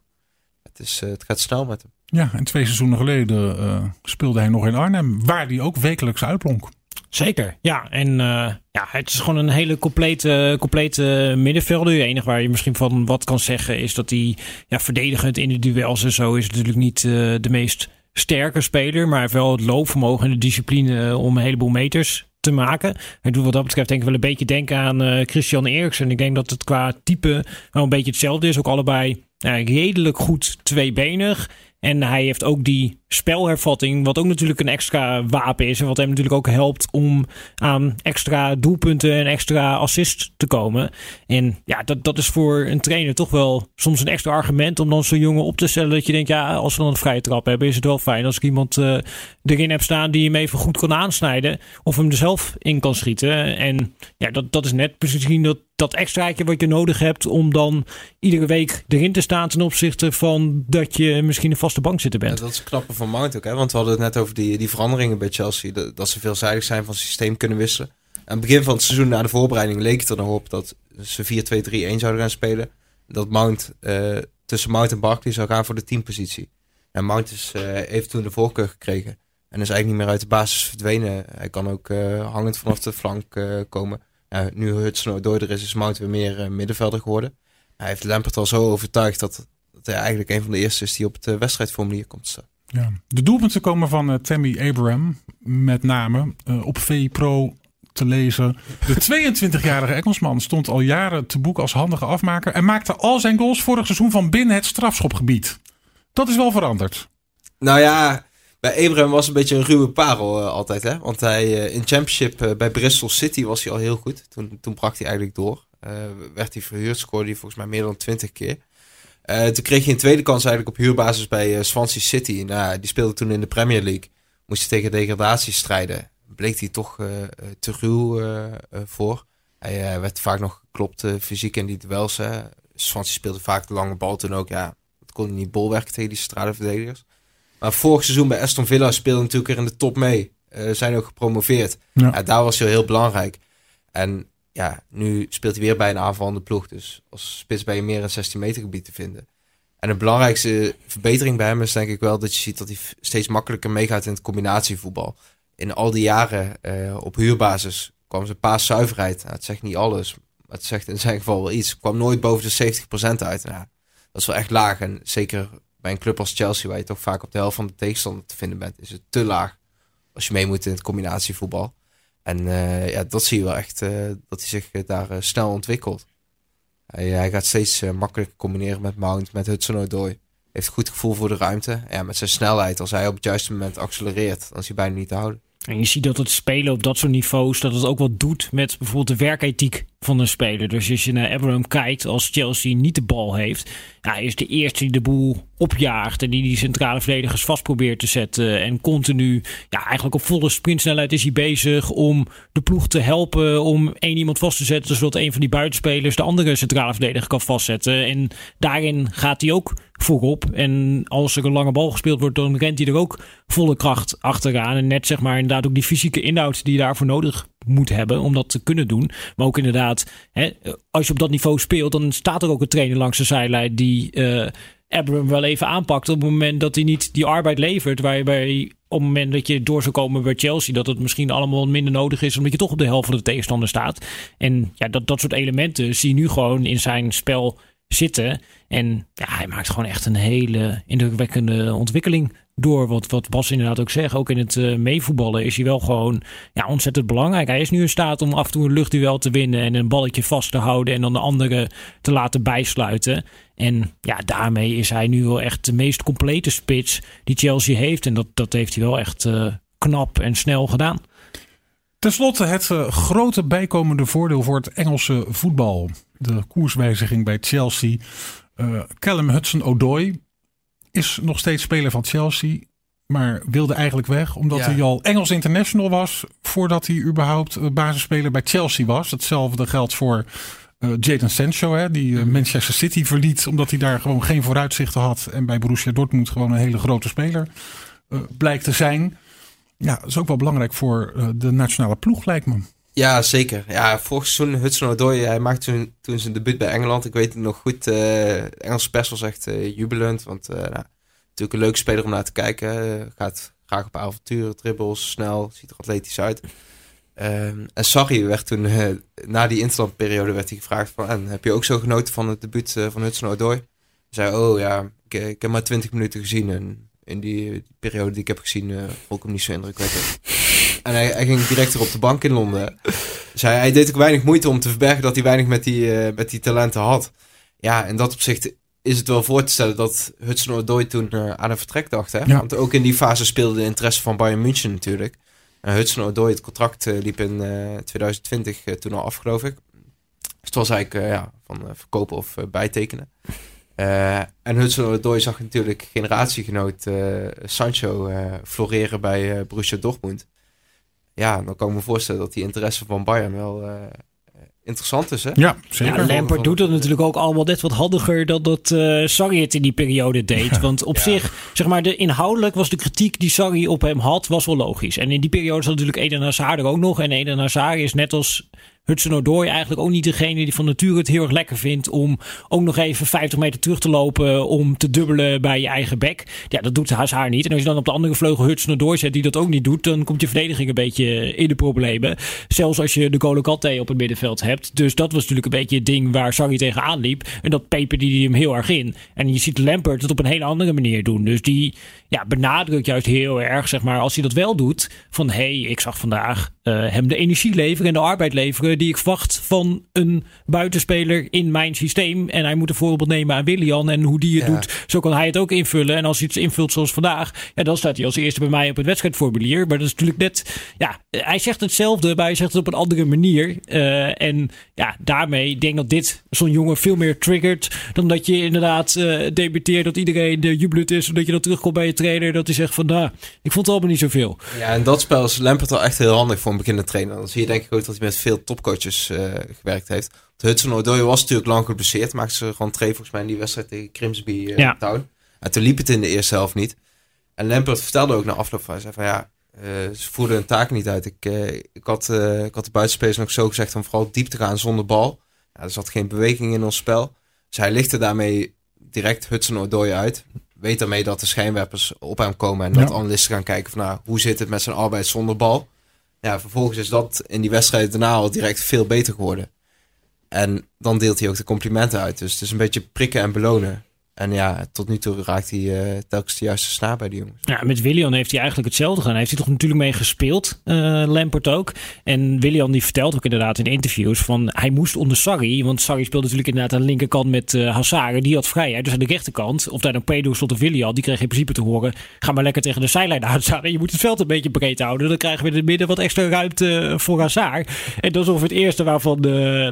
Het, is, het gaat snel met hem. Ja, en twee seizoenen geleden uh, speelde hij nog in Arnhem, waar hij ook wekelijks uitblonk. Zeker, ja. En uh, ja, het is gewoon een hele complete, complete middenvelder. Het enige waar je misschien van wat kan zeggen is dat hij ja, verdedigend in de duels en zo is natuurlijk niet uh, de meest sterke speler. Maar hij heeft wel het loopvermogen en de discipline om een heleboel meters maken. Hij doet wat dat betreft denk ik wel een beetje denken aan uh, Christian Eriksen. Ik denk dat het qua type wel een beetje hetzelfde is. Ook allebei ja, redelijk goed tweebenig. En hij heeft ook die spelhervatting, wat ook natuurlijk een extra wapen is. En wat hem natuurlijk ook helpt om aan extra doelpunten en extra assists te komen. En ja, dat, dat is voor een trainer toch wel soms een extra argument om dan zo'n jongen op te stellen. Dat je denkt, ja, als we dan een vrije trap hebben, is het wel fijn als ik iemand uh, erin heb staan die hem even goed kan aansnijden. Of hem er zelf in kan schieten. En ja, dat, dat is net misschien dat, dat extraatje wat je nodig hebt om dan iedere week erin te staan ten opzichte van dat je misschien een vaste bank zitten bent. Ja, dat is van Mount ook, hè? want we hadden het net over die, die veranderingen bij Chelsea. Dat, ze veelzijdig zijn van systeem kunnen wisselen. Aan het begin van het seizoen na de voorbereiding leek het er nog op dat ze 4-2-3-1 zouden gaan spelen. Dat Mount uh, tussen Mount en Barkley zou gaan voor de teampositie. En Mount is, uh, heeft toen de voorkeur gekregen. En is eigenlijk niet meer uit de basis verdwenen. Hij kan ook uh, hangend vanaf de flank komen. Ja, nu Hudson door er is, is Mount weer meer middenvelder geworden. Hij heeft Lampert al zo overtuigd dat, dat hij eigenlijk een van de eerste is die op het wedstrijdformulier komt staan. Ja. De doelpunten komen van uh, Tammy Abraham, met name uh, op VPro te lezen. De 22-jarige Engelsman stond al jaren te boek als handige afmaker en maakte al zijn goals vorig seizoen van binnen het strafschopgebied. Dat is wel veranderd. Nou ja, bij Abraham was een beetje een ruwe parel uh, altijd. Hè? Want hij in Championship bij Bristol City was hij al heel goed. Toen, toen brak hij eigenlijk door. werd hij verhuurd, scoorde hij volgens mij meer dan 20 keer. Uh, toen kreeg je een tweede kans eigenlijk op huurbasis bij uh, Swansea City. Nou, die speelde toen in de Premier League. Moest hij tegen degradatie strijden. Bleek hij toch uh, te ruw voor. Hij werd vaak nog geklopt fysiek in die duels. Hè. Swansea speelde vaak de lange bal toen ook. Ja, dat kon hij niet bolwerken tegen die centrale verdedigers. Maar vorig seizoen bij Aston Villa speelde natuurlijk weer in de top mee. zijn ook gepromoveerd. Ja. ja. daar was hij heel belangrijk. En ja, nu speelt hij weer bij een aanvallende ploeg. Dus als spits ben je meer een 16 meter gebied te vinden. En de belangrijkste verbetering bij hem is denk ik wel dat je ziet dat hij steeds makkelijker meegaat in het combinatievoetbal. In al die jaren uh, op huurbasis kwam zijn paaszuiverheid. Nou, het zegt niet alles, maar het zegt in zijn geval wel iets. Kwam nooit boven de 70% uit. Nou, dat is wel echt laag. En zeker bij een club als Chelsea, waar je toch vaak op de helft van de tegenstander te vinden bent, is het te laag. Als je mee moet in het combinatievoetbal. En uh, ja, dat zie je wel echt, uh, dat hij zich daar uh, snel ontwikkelt. Hij, hij gaat steeds makkelijker combineren met Mount, met Hudson-Odoi. Heeft goed gevoel voor de ruimte. Ja, met zijn snelheid, als hij op het juiste moment accelereert, dan is hij bijna niet te houden. En je ziet dat het spelen op dat soort niveaus, dat het ook wat doet met bijvoorbeeld de werkethiek van een speler. Dus als je naar Abraham kijkt, als Chelsea niet de bal heeft, ja, is de eerste die de boel opjaagt en die die centrale verdedigers vast probeert te zetten. En continu, ja, eigenlijk op volle sprintsnelheid is hij bezig om de ploeg te helpen om één iemand vast te zetten, zodat een van die buitenspelers de andere centrale verdediger kan vastzetten. En daarin gaat hij ook voorop. En als er een lange bal gespeeld wordt, dan rent hij er ook volle kracht achteraan. En net zeg maar inderdaad ook die fysieke inhoud die je daarvoor nodig moet hebben om dat te kunnen doen. Maar ook inderdaad, hè, als je op dat niveau speelt, dan staat er ook een trainer langs de zijlijn die uh, Abraham wel even aanpakt op het moment dat hij niet die arbeid levert. Waarbij op het moment dat je door zou komen bij Chelsea, dat het misschien allemaal minder nodig is, omdat je toch op de helft van de tegenstander staat. En ja, dat, dat soort elementen zie je nu gewoon in zijn spel zitten. En ja, hij maakt gewoon echt een hele indrukwekkende ontwikking door. Wat, wat Bas inderdaad ook zegt, ook in het uh, meevoetballen is hij wel gewoon ja, ontzettend belangrijk. Hij is nu in staat om af en toe een luchtduel te winnen en een balletje vast te houden en dan de andere te laten bijsluiten. En ja, daarmee is hij nu wel echt de meest complete spits die Chelsea heeft. En dat, dat heeft hij wel echt uh, knap en snel gedaan. Ten slotte het uh, grote bijkomende voordeel voor het Engelse voetbal. De koerswijziging bij Chelsea. Uh, Callum Hudson-Odoi is nog steeds speler van Chelsea. Maar wilde eigenlijk weg omdat ja. hij al Engels international was. Voordat hij überhaupt basisspeler bij Chelsea was. Hetzelfde geldt voor uh, Jadon Sancho. Hè, die uh, Manchester City verliet omdat hij daar gewoon geen vooruitzichten had. En bij Borussia Dortmund gewoon een hele grote speler uh, blijkt te zijn. Ja, dat is ook wel belangrijk voor de nationale ploeg lijkt me. Ja, zeker. Ja, vorig seizoen Hudson Odoi, hij maakte toen, toen zijn debuut bij Engeland. Ik weet het nog goed. Uh, Engelse pers was echt jubelend. Want nou, natuurlijk een leuke speler om naar te kijken. gaat graag op avonturen, dribbles, snel, ziet er atletisch uit. Um, en Sarri werd toen, na die interlandperiode, werd hij gevraagd van... En, heb je ook zo genoten van het debuut van Hudson Odoi? Hij zei, oh ja, ik, ik, heb maar 20 minuten gezien. En in die, die periode die ik heb gezien, vond ik hem niet zo indrukwekkend. En hij, hij, ging direct er op de bank in Londen. Dus hij, hij, deed ook weinig moeite om te verbergen dat hij weinig met die, uh, met die talenten had. Ja, in dat opzicht is het wel voor te stellen dat Hudson Odoi toen uh, aan een vertrek dacht. Hè? Ja. Want ook in die fase speelde de interesse van Bayern München natuurlijk. Hudson Odoi, het contract uh, liep in 2020 toen al af, geloof ik. Dus het was eigenlijk ja, van verkopen of bijtekenen. en Hudson Odoi zag natuurlijk generatiegenoot Sancho floreren bij Borussia Dortmund ja, dan kan ik me voorstellen dat die interesse van Bayern wel interessant is. Hè? Ja, zeker. Ja, Lampert doet dat natuurlijk ook allemaal net wat handiger dan dat uh, Sarri het in die periode deed. Want op ja. zich, zeg maar, de, inhoudelijk was de kritiek die Sarri op hem had, was wel logisch. En in die periode zat natuurlijk Eden Hazard er ook nog. En Eden Hazard is net als Hudson eigenlijk ook niet degene die van nature het heel erg lekker vindt om ook nog even 50 meter terug te lopen om te dubbelen bij je eigen bek. Ja, dat doet haar niet. En als je dan op de andere vleugel Hudson Odoi zet die dat ook niet doet, dan komt je verdediging een beetje in de problemen. Zelfs als je de Colocante op het middenveld hebt. Dus dat was natuurlijk een beetje het ding waar Sarri tegenaan liep. En dat peperde die hem heel erg in. En je ziet Lampert het op een hele andere manier doen. Dus die ja, benadrukt juist heel erg, zeg maar, als hij dat wel doet, van hey, ik zag vandaag uh, hem de energie leveren en de arbeid leveren die ik verwacht van een buitenspeler in mijn systeem. En hij moet een voorbeeld nemen aan Willian en hoe die het ja. doet, zo kan hij het ook invullen. En als hij het invult zoals vandaag, ja, dan staat hij als eerste bij mij op het wedstrijdformulier. Maar dat is natuurlijk net, ja, hij zegt hetzelfde, maar hij zegt het op een andere manier. Uh, en ja, daarmee denk ik dat dit zo'n jongen veel meer triggert dan dat je inderdaad uh, debuteert dat iedereen de jubelend is, omdat je dan terugkomt bij je trainer, dat hij zegt van, nou, ik vond het allemaal niet zoveel. Ja, en dat spel is Lampert wel echt heel handig voor een beginnende trainer. Dan zie je denk ik ook dat hij met veel topcoaches uh, gewerkt heeft. Hudson Odoi was natuurlijk lang geblesseerd. Maakte ze gewoon twee volgens mij in die wedstrijd tegen Grimsby uh, ja. Town. En toen liep het in de eerste helft niet. En Lampert vertelde ook na afloop van, zei van ja, uh, ze voerden hun taak niet uit. Ik, ik, had, ik had de buitenspelers nog zo gezegd om vooral diep te gaan zonder bal. Ja, er zat geen beweging in ons spel. Dus hij lichtte daarmee direct Hudson Odoi uit weet daarmee dat de schijnwerpers op hem komen en dat ja. analisten gaan kijken van nou, hoe zit het met zijn arbeid zonder bal. Ja, vervolgens is dat in die wedstrijd daarna al direct veel beter geworden. En dan deelt hij ook de complimenten uit. Dus het is een beetje prikken en belonen. En ja, tot nu toe raakt hij uh, telkens de juiste snaar bij die jongens. Ja, met Willian heeft hij eigenlijk hetzelfde gedaan. Heeft hij toch natuurlijk mee gespeeld, uh, Lampert ook. En Willian die vertelt ook inderdaad in interviews van hij moest onder Sarri. Want Sarri speelde natuurlijk inderdaad aan de linkerkant met uh. Die had vrijheid. Dus aan de rechterkant, of daar dan Pedro stond of Willian, die kreeg in principe te horen. Ga maar lekker tegen de zijlijn uitstaan. En je moet het veld een beetje breed houden. Dan krijgen we in het midden wat extra ruimte voor Hazard. En dat is ongeveer het eerste waarvan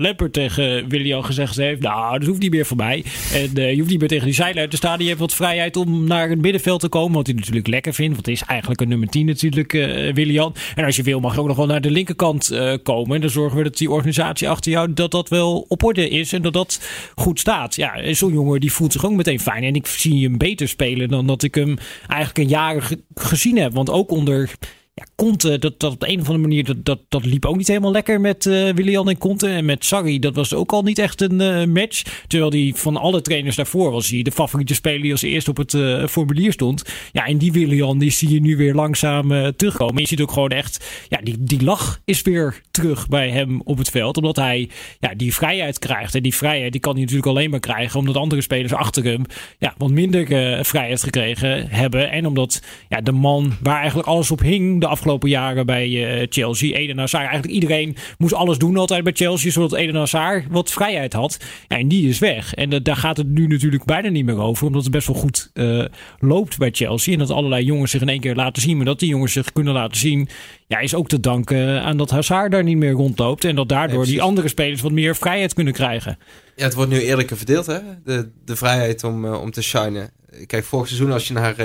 Lampert tegen Willian gezegd heeft. Nou, dat hoeft niet meer voor mij. En je hoeft niet meer tegen die zijlijn te staan. Die heeft wat vrijheid om naar het middenveld te komen. Wat hij natuurlijk lekker vindt. Want het is eigenlijk een nummer 10 natuurlijk, uh, Willian. En als je wil mag je ook nog wel naar de linkerkant uh, komen. En dan zorgen we dat die organisatie achter jou dat dat wel op orde is. En dat dat goed staat. Ja, zo'n jongen die voelt zich ook meteen fijn. En ik zie hem beter spelen dan dat ik hem eigenlijk een jaar gezien heb. Want ook onder ja, Conte, dat, dat op de een of andere manier, dat, dat, dat liep ook niet helemaal lekker met uh, Willian en Conte. En met Sarri, dat was ook al niet echt een uh, match. Terwijl die van alle trainers daarvoor was hij de favoriete speler die als eerste op het uh, formulier stond. Ja, en die Willian, die zie je nu weer langzaam terugkomen. Je ziet ook gewoon echt, ja, die, die lach is weer terug bij hem op het veld. Omdat hij ja, die vrijheid krijgt. En die vrijheid die kan hij natuurlijk alleen maar krijgen omdat andere spelers achter hem ja, wat minder vrijheid gekregen hebben. En omdat ja, de man waar eigenlijk alles op hing, afgelopen jaren bij uh, Chelsea. Eden Hazard, eigenlijk iedereen moest alles doen altijd bij Chelsea, zodat Eden Hazard wat vrijheid had. Ja, en die is weg. En uh, daar gaat het nu natuurlijk bijna niet meer over, omdat het best wel goed uh, loopt bij Chelsea. En dat allerlei jongens zich in één keer laten zien. Maar dat die jongens zich kunnen laten zien, ja, is ook te danken aan dat Hazard daar niet meer rondloopt. En dat daardoor die andere spelers wat meer vrijheid kunnen krijgen. Ja, het wordt nu eerlijker verdeeld, hè? De, de vrijheid om, om te shinen. Kijk, vorig seizoen als je naar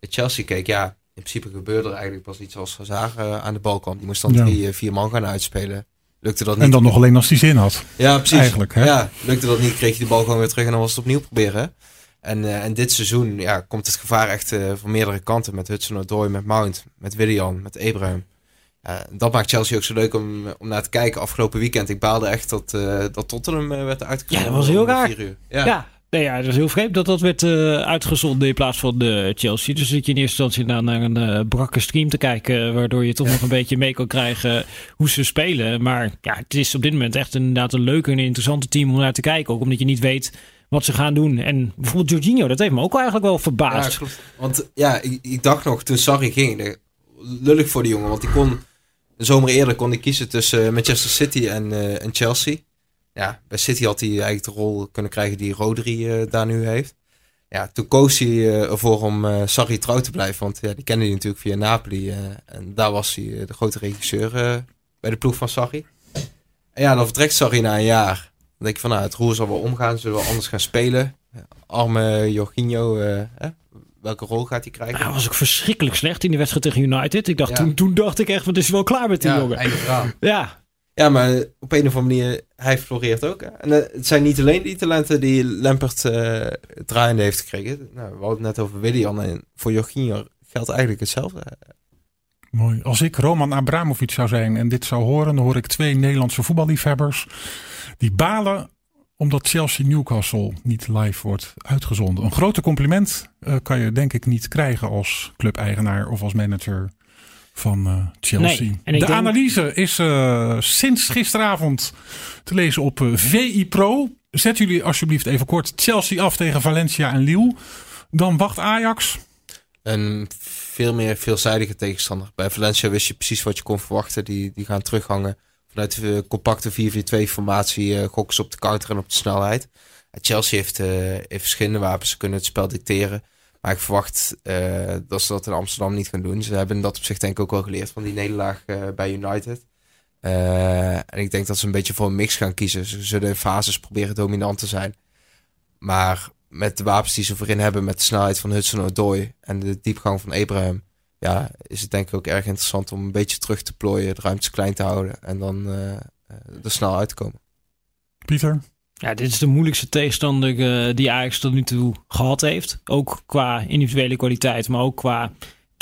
Chelsea keek, ja, in principe gebeurde er eigenlijk pas iets als Hazard uh, aan de bal kwam. Die moest dan drie, uh, vier man gaan uitspelen. Lukte dat niet. En dan nog alleen als hij zin had. Ja, precies. Eigenlijk, hè? Ja, lukte dat niet, kreeg je de bal gewoon weer terug en dan was het opnieuw proberen. En, uh, en dit seizoen ja, komt het gevaar echt van meerdere kanten. Met Hudson Odoi, met Mount, met Willian, met Abraham. Ja, dat maakt Chelsea ook zo leuk om, om naar te kijken. Afgelopen weekend, ik baalde echt dat, dat Tottenham werd uitgezonden. Ja, dat was heel raar. Ja. ja. Nee, ja, het is heel vreemd dat dat werd uh, uitgezonden in plaats van de Chelsea. Dus zit je in eerste instantie naar, naar een uh, brakke stream te kijken, waardoor je toch nog een beetje mee kan krijgen hoe ze spelen. Maar ja, het is op dit moment echt inderdaad een leuke en interessante team om naar te kijken. Ook omdat je niet weet wat ze gaan doen. En bijvoorbeeld Jorginho, dat heeft me ook eigenlijk wel verbaasd. Ja, Want ja, ik, ik, dacht nog toen Sarri ging, lullig voor die jongen. Want die kon, de zomer eerder kon ik kiezen tussen Manchester City en, en Chelsea ja, bij City had hij eigenlijk de rol kunnen krijgen die Rodri uh, daar nu heeft. Ja, toen koos hij uh, ervoor om uh, Sarri trouw te blijven. Want ja, die kende hij natuurlijk via Napoli. en daar was hij de grote regisseur bij de ploeg van Sarri. En ja, dan vertrekt Sarri na een jaar. Dan denk ik van, nou, het roer zal wel omgaan. Zullen we anders gaan spelen? Arme Jorginho, welke rol gaat hij krijgen? Hij was ook verschrikkelijk slecht in de wedstrijd tegen United. Ik dacht, ja. toen, toen dacht ik echt, wat is wel klaar met die ja, jongen. Ja, ja, maar op een of andere manier, hij floreert ook. En eh, het zijn niet alleen die talenten die Lampert uh, draaiende heeft gekregen. Nou, we hadden het net over Willian en voor Jorginho geldt eigenlijk hetzelfde. Mooi. Als ik Roman Abramovic zou zijn en dit zou horen, dan hoor ik twee Nederlandse voetballiefhebbers die balen omdat Chelsea Newcastle niet live wordt uitgezonden. Een grote compliment uh, kan je denk ik niet krijgen als clubeigenaar of als manager van uh, Chelsea. Nee, de analyse is uh, sinds gisteravond te lezen op uh, VI Pro. Zet jullie alsjeblieft even kort Chelsea af tegen Valencia en Lille. Dan wacht Ajax. Een veel meer veelzijdige tegenstander. Bij Valencia wist je precies wat je kon verwachten. Die, die gaan terughangen. Vanuit de compacte 4-4-2 formatie uh, gokken ze op de counter en op de snelheid. Chelsea heeft, heeft verschillende wapens. Ze kunnen het spel dicteren. Maar ik verwacht uh, dat ze dat in Amsterdam niet gaan doen. Ze hebben dat op zich denk ik ook wel geleerd van die nederlaag uh, bij United. Uh, en ik denk dat ze een beetje voor een mix gaan kiezen. Ze zullen in fases proberen dominant te zijn. Maar met de wapens die ze voorin hebben, met de snelheid van Hudson Odoi en de diepgang van Abraham, ja, is het denk ik ook erg interessant om een beetje terug te plooien, de ruimtes klein te houden en dan er snel uit te komen. Pieter? Ja, dit is de moeilijkste tegenstander uh, die Ajax tot nu toe gehad heeft. Ook qua individuele kwaliteit, maar ook qua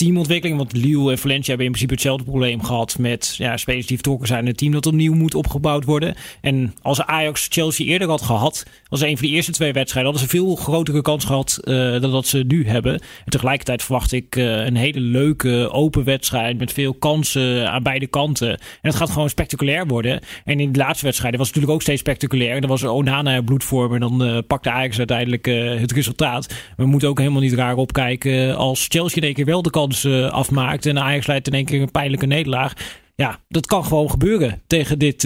teamontwikkeling. Want Lille en Valencia hebben in principe hetzelfde probleem gehad met ja, spelers die vertrokken zijn. Een team dat opnieuw moet opgebouwd worden. En als Ajax Chelsea eerder had gehad, als een van de eerste twee wedstrijden, hadden ze veel grotere kans gehad uh, dan dat ze nu hebben. En tegelijkertijd verwacht ik uh, een hele leuke open wedstrijd met veel kansen aan beide kanten. En het gaat gewoon spectaculair worden. En in de laatste wedstrijden was het natuurlijk ook steeds spectaculair. Dan was Onana bloedvorm en dan uh, pakte Ajax uiteindelijk het resultaat. We moeten ook helemaal niet raar opkijken als Chelsea in één keer wel de kans afmaakt en Ajax leidt in één keer een pijnlijke nederlaag. Ja, dat kan gewoon gebeuren tegen dit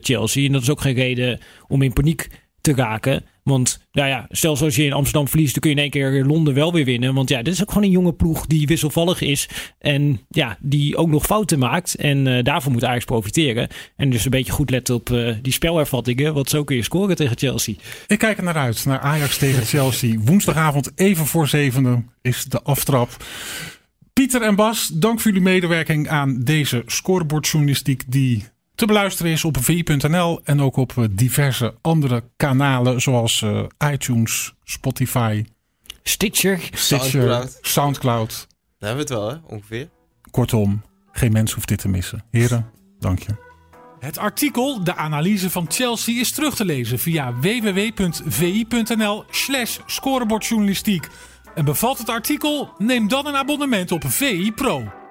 Chelsea. En dat is ook geen reden om in paniek te raken. Want nou ja, zelfs als je in Amsterdam verliest, dan kun je in één keer Londen wel weer winnen. Want ja, dit is ook gewoon een jonge ploeg die wisselvallig is. En ja, die ook nog fouten maakt. En uh, daarvoor moet Ajax profiteren. En dus een beetje goed letten op die spelervattingen. Want zo kun je scoren tegen Chelsea. Ik kijk er naar uit, naar Ajax tegen Chelsea. Woensdagavond even voor zevende is de aftrap. Pieter en Bas, dank voor jullie medewerking aan deze scorebordjournalistiek die te beluisteren is op vi.nl en ook op eh, diverse andere kanalen zoals uh, iTunes, Spotify, Stitcher, Stitcher Soundcloud. Soundcloud. Daar hebben we het wel, hè? ongeveer. Kortom, geen mens hoeft dit te missen. Heren, dank je. Het artikel, de analyse van Chelsea, is terug te lezen via www.vi.nl slash scorebordjournalistiek. En bevalt het artikel? Neem dan een abonnement op VI Pro.